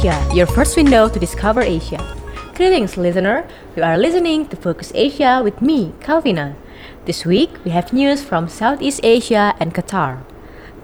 Asia, your first window to discover Asia. Greetings, listener. You are listening to Focus Asia with me, Calvina. This week, we have news from Southeast Asia and Qatar.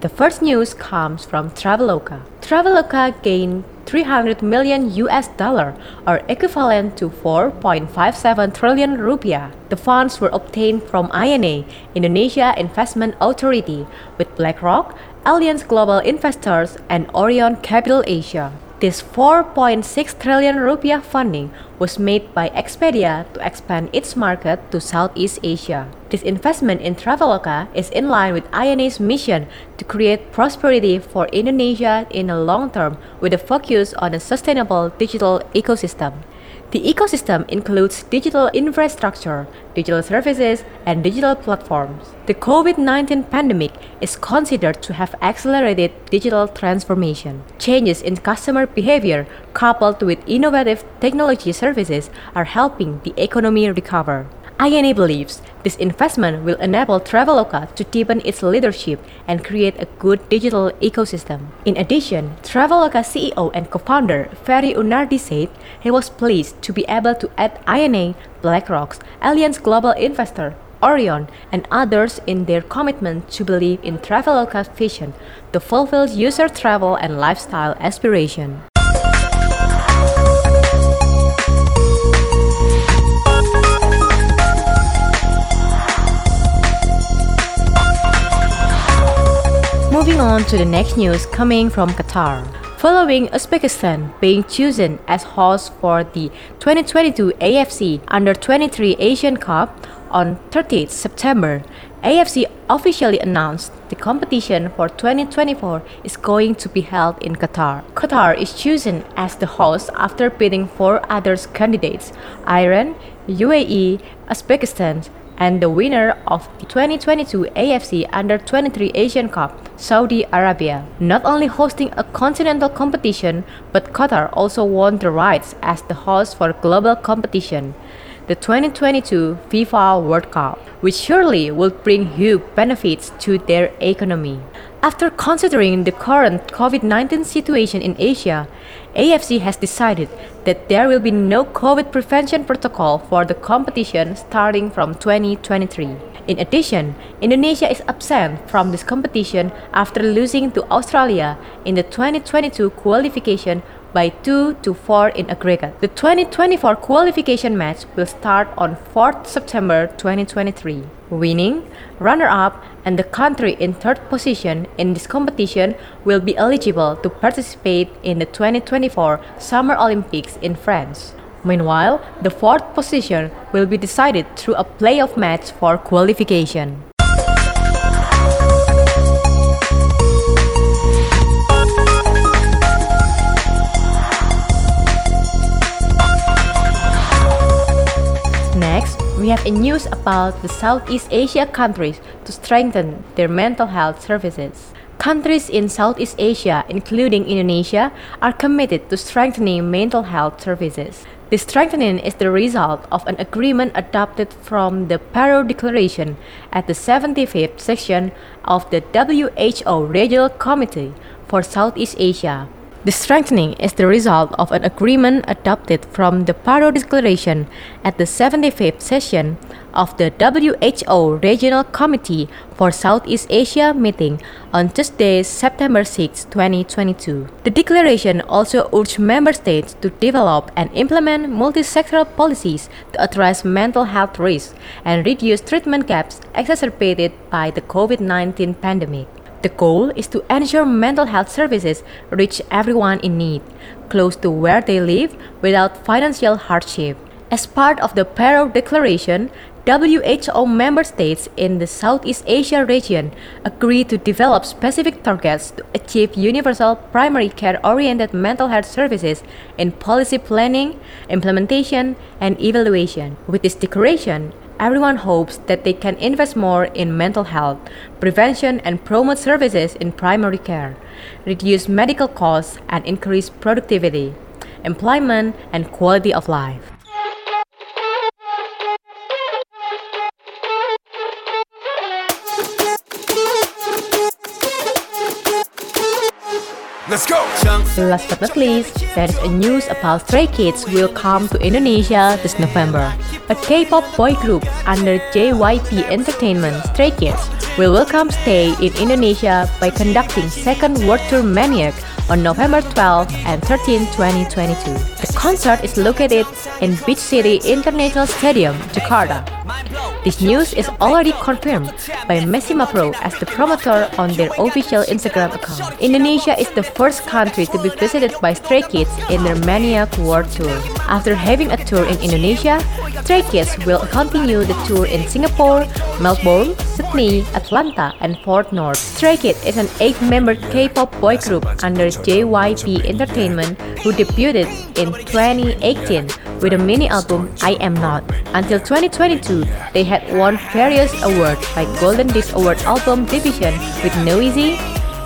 The first news comes from Traveloka. Traveloka gained 300 million US dollar or equivalent to 4.57 trillion rupiah. The funds were obtained from INA, Indonesia Investment Authority, with BlackRock, Allianz Global Investors, and Orion Capital Asia. This 4.6 trillion rupiah funding was made by Expedia to expand its market to Southeast Asia. This investment in Traveloka is in line with INA's mission to create prosperity for Indonesia in the long term with a focus on a sustainable digital ecosystem. The ecosystem includes digital infrastructure, digital services, and digital platforms. The COVID 19 pandemic is considered to have accelerated digital transformation. Changes in customer behavior, coupled with innovative technology services, are helping the economy recover. INA believes this investment will enable Traveloka to deepen its leadership and create a good digital ecosystem. In addition, Traveloka CEO and co-founder Ferry Unardi said he was pleased to be able to add INA, BlackRock's Allianz Global Investor, Orion, and others in their commitment to believe in Traveloka's vision to fulfill user travel and lifestyle aspiration. On to the next news coming from Qatar. Following Uzbekistan being chosen as host for the 2022 AFC Under 23 Asian Cup on 30th September, AFC officially announced the competition for 2024 is going to be held in Qatar. Qatar is chosen as the host after beating four other candidates Iran, UAE, Uzbekistan, and the winner of the 2022 AFC Under 23 Asian Cup, Saudi Arabia. Not only hosting a continental competition, but Qatar also won the rights as the host for global competition, the 2022 FIFA World Cup, which surely will bring huge benefits to their economy. After considering the current COVID 19 situation in Asia, AFC has decided that there will be no COVID prevention protocol for the competition starting from 2023. In addition, Indonesia is absent from this competition after losing to Australia in the 2022 qualification by 2 to 4 in aggregate. The 2024 qualification match will start on 4th September 2023. Winning, runner up, and the country in third position in this competition will be eligible to participate in the 2024 Summer Olympics in France. Meanwhile, the fourth position will be decided through a playoff match for qualification. We have news about the Southeast Asia countries to strengthen their mental health services. Countries in Southeast Asia, including Indonesia, are committed to strengthening mental health services. This strengthening is the result of an agreement adopted from the Paro Declaration at the 75th session of the WHO Regional Committee for Southeast Asia the strengthening is the result of an agreement adopted from the Paro Declaration at the 75th session of the WHO Regional Committee for Southeast Asia meeting on Tuesday, September 6, 2022. The declaration also urged member states to develop and implement multi-sectoral policies to address mental health risks and reduce treatment gaps exacerbated by the COVID-19 pandemic. The goal is to ensure mental health services reach everyone in need, close to where they live without financial hardship. As part of the Paro Declaration, WHO member states in the Southeast Asia region agreed to develop specific targets to achieve universal primary care oriented mental health services in policy planning, implementation, and evaluation. With this declaration, Everyone hopes that they can invest more in mental health, prevention, and promote services in primary care, reduce medical costs, and increase productivity, employment, and quality of life. Let's go! Last but not least, there is a news about Stray Kids will come to Indonesia this November. A K-pop boy group under JYP Entertainment, Stray Kids, will welcome Stay in Indonesia by conducting second World Tour Maniac on November 12 and 13, 2022. The concert is located in Beach City International Stadium, Jakarta. This news is already confirmed by Mecimapro as the promoter on their official Instagram account. Indonesia is the first country to be visited by Stray Kids in their Maniac World Tour. After having a tour in Indonesia, Stray Kids will continue the tour in Singapore, Melbourne, Sydney, Atlanta, and Fort Worth. Stray Kids is an eight-member K-pop boy group under JYP Entertainment who debuted in 2018 with a mini album I Am Not. Until 2022, they had won various awards like Golden Disc Award Album Division with NOEASY,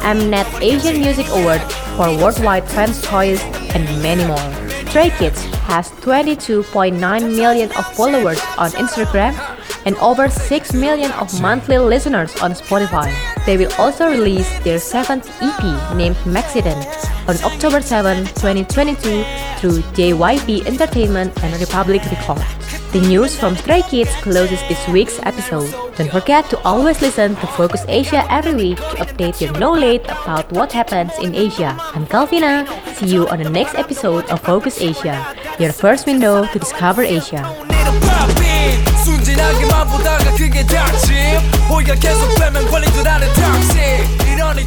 Mnet Asian Music Award for Worldwide Fans Choice, and many more. Stray Kids has 22.9 million of followers on Instagram and over 6 million of monthly listeners on Spotify. They will also release their seventh EP named Maxident on October 7, 2022 through JYP Entertainment and Republic Records. The news from Stray Kids closes this week's episode. Don't forget to always listen to Focus Asia every week to update your knowledge about what happens in Asia. I'm Calvina. See you on the next episode of Focus Asia, your first window to discover Asia. 순진하게만 보다가 그게 닥침 계속 빼면 걸린 줄 아는 이러니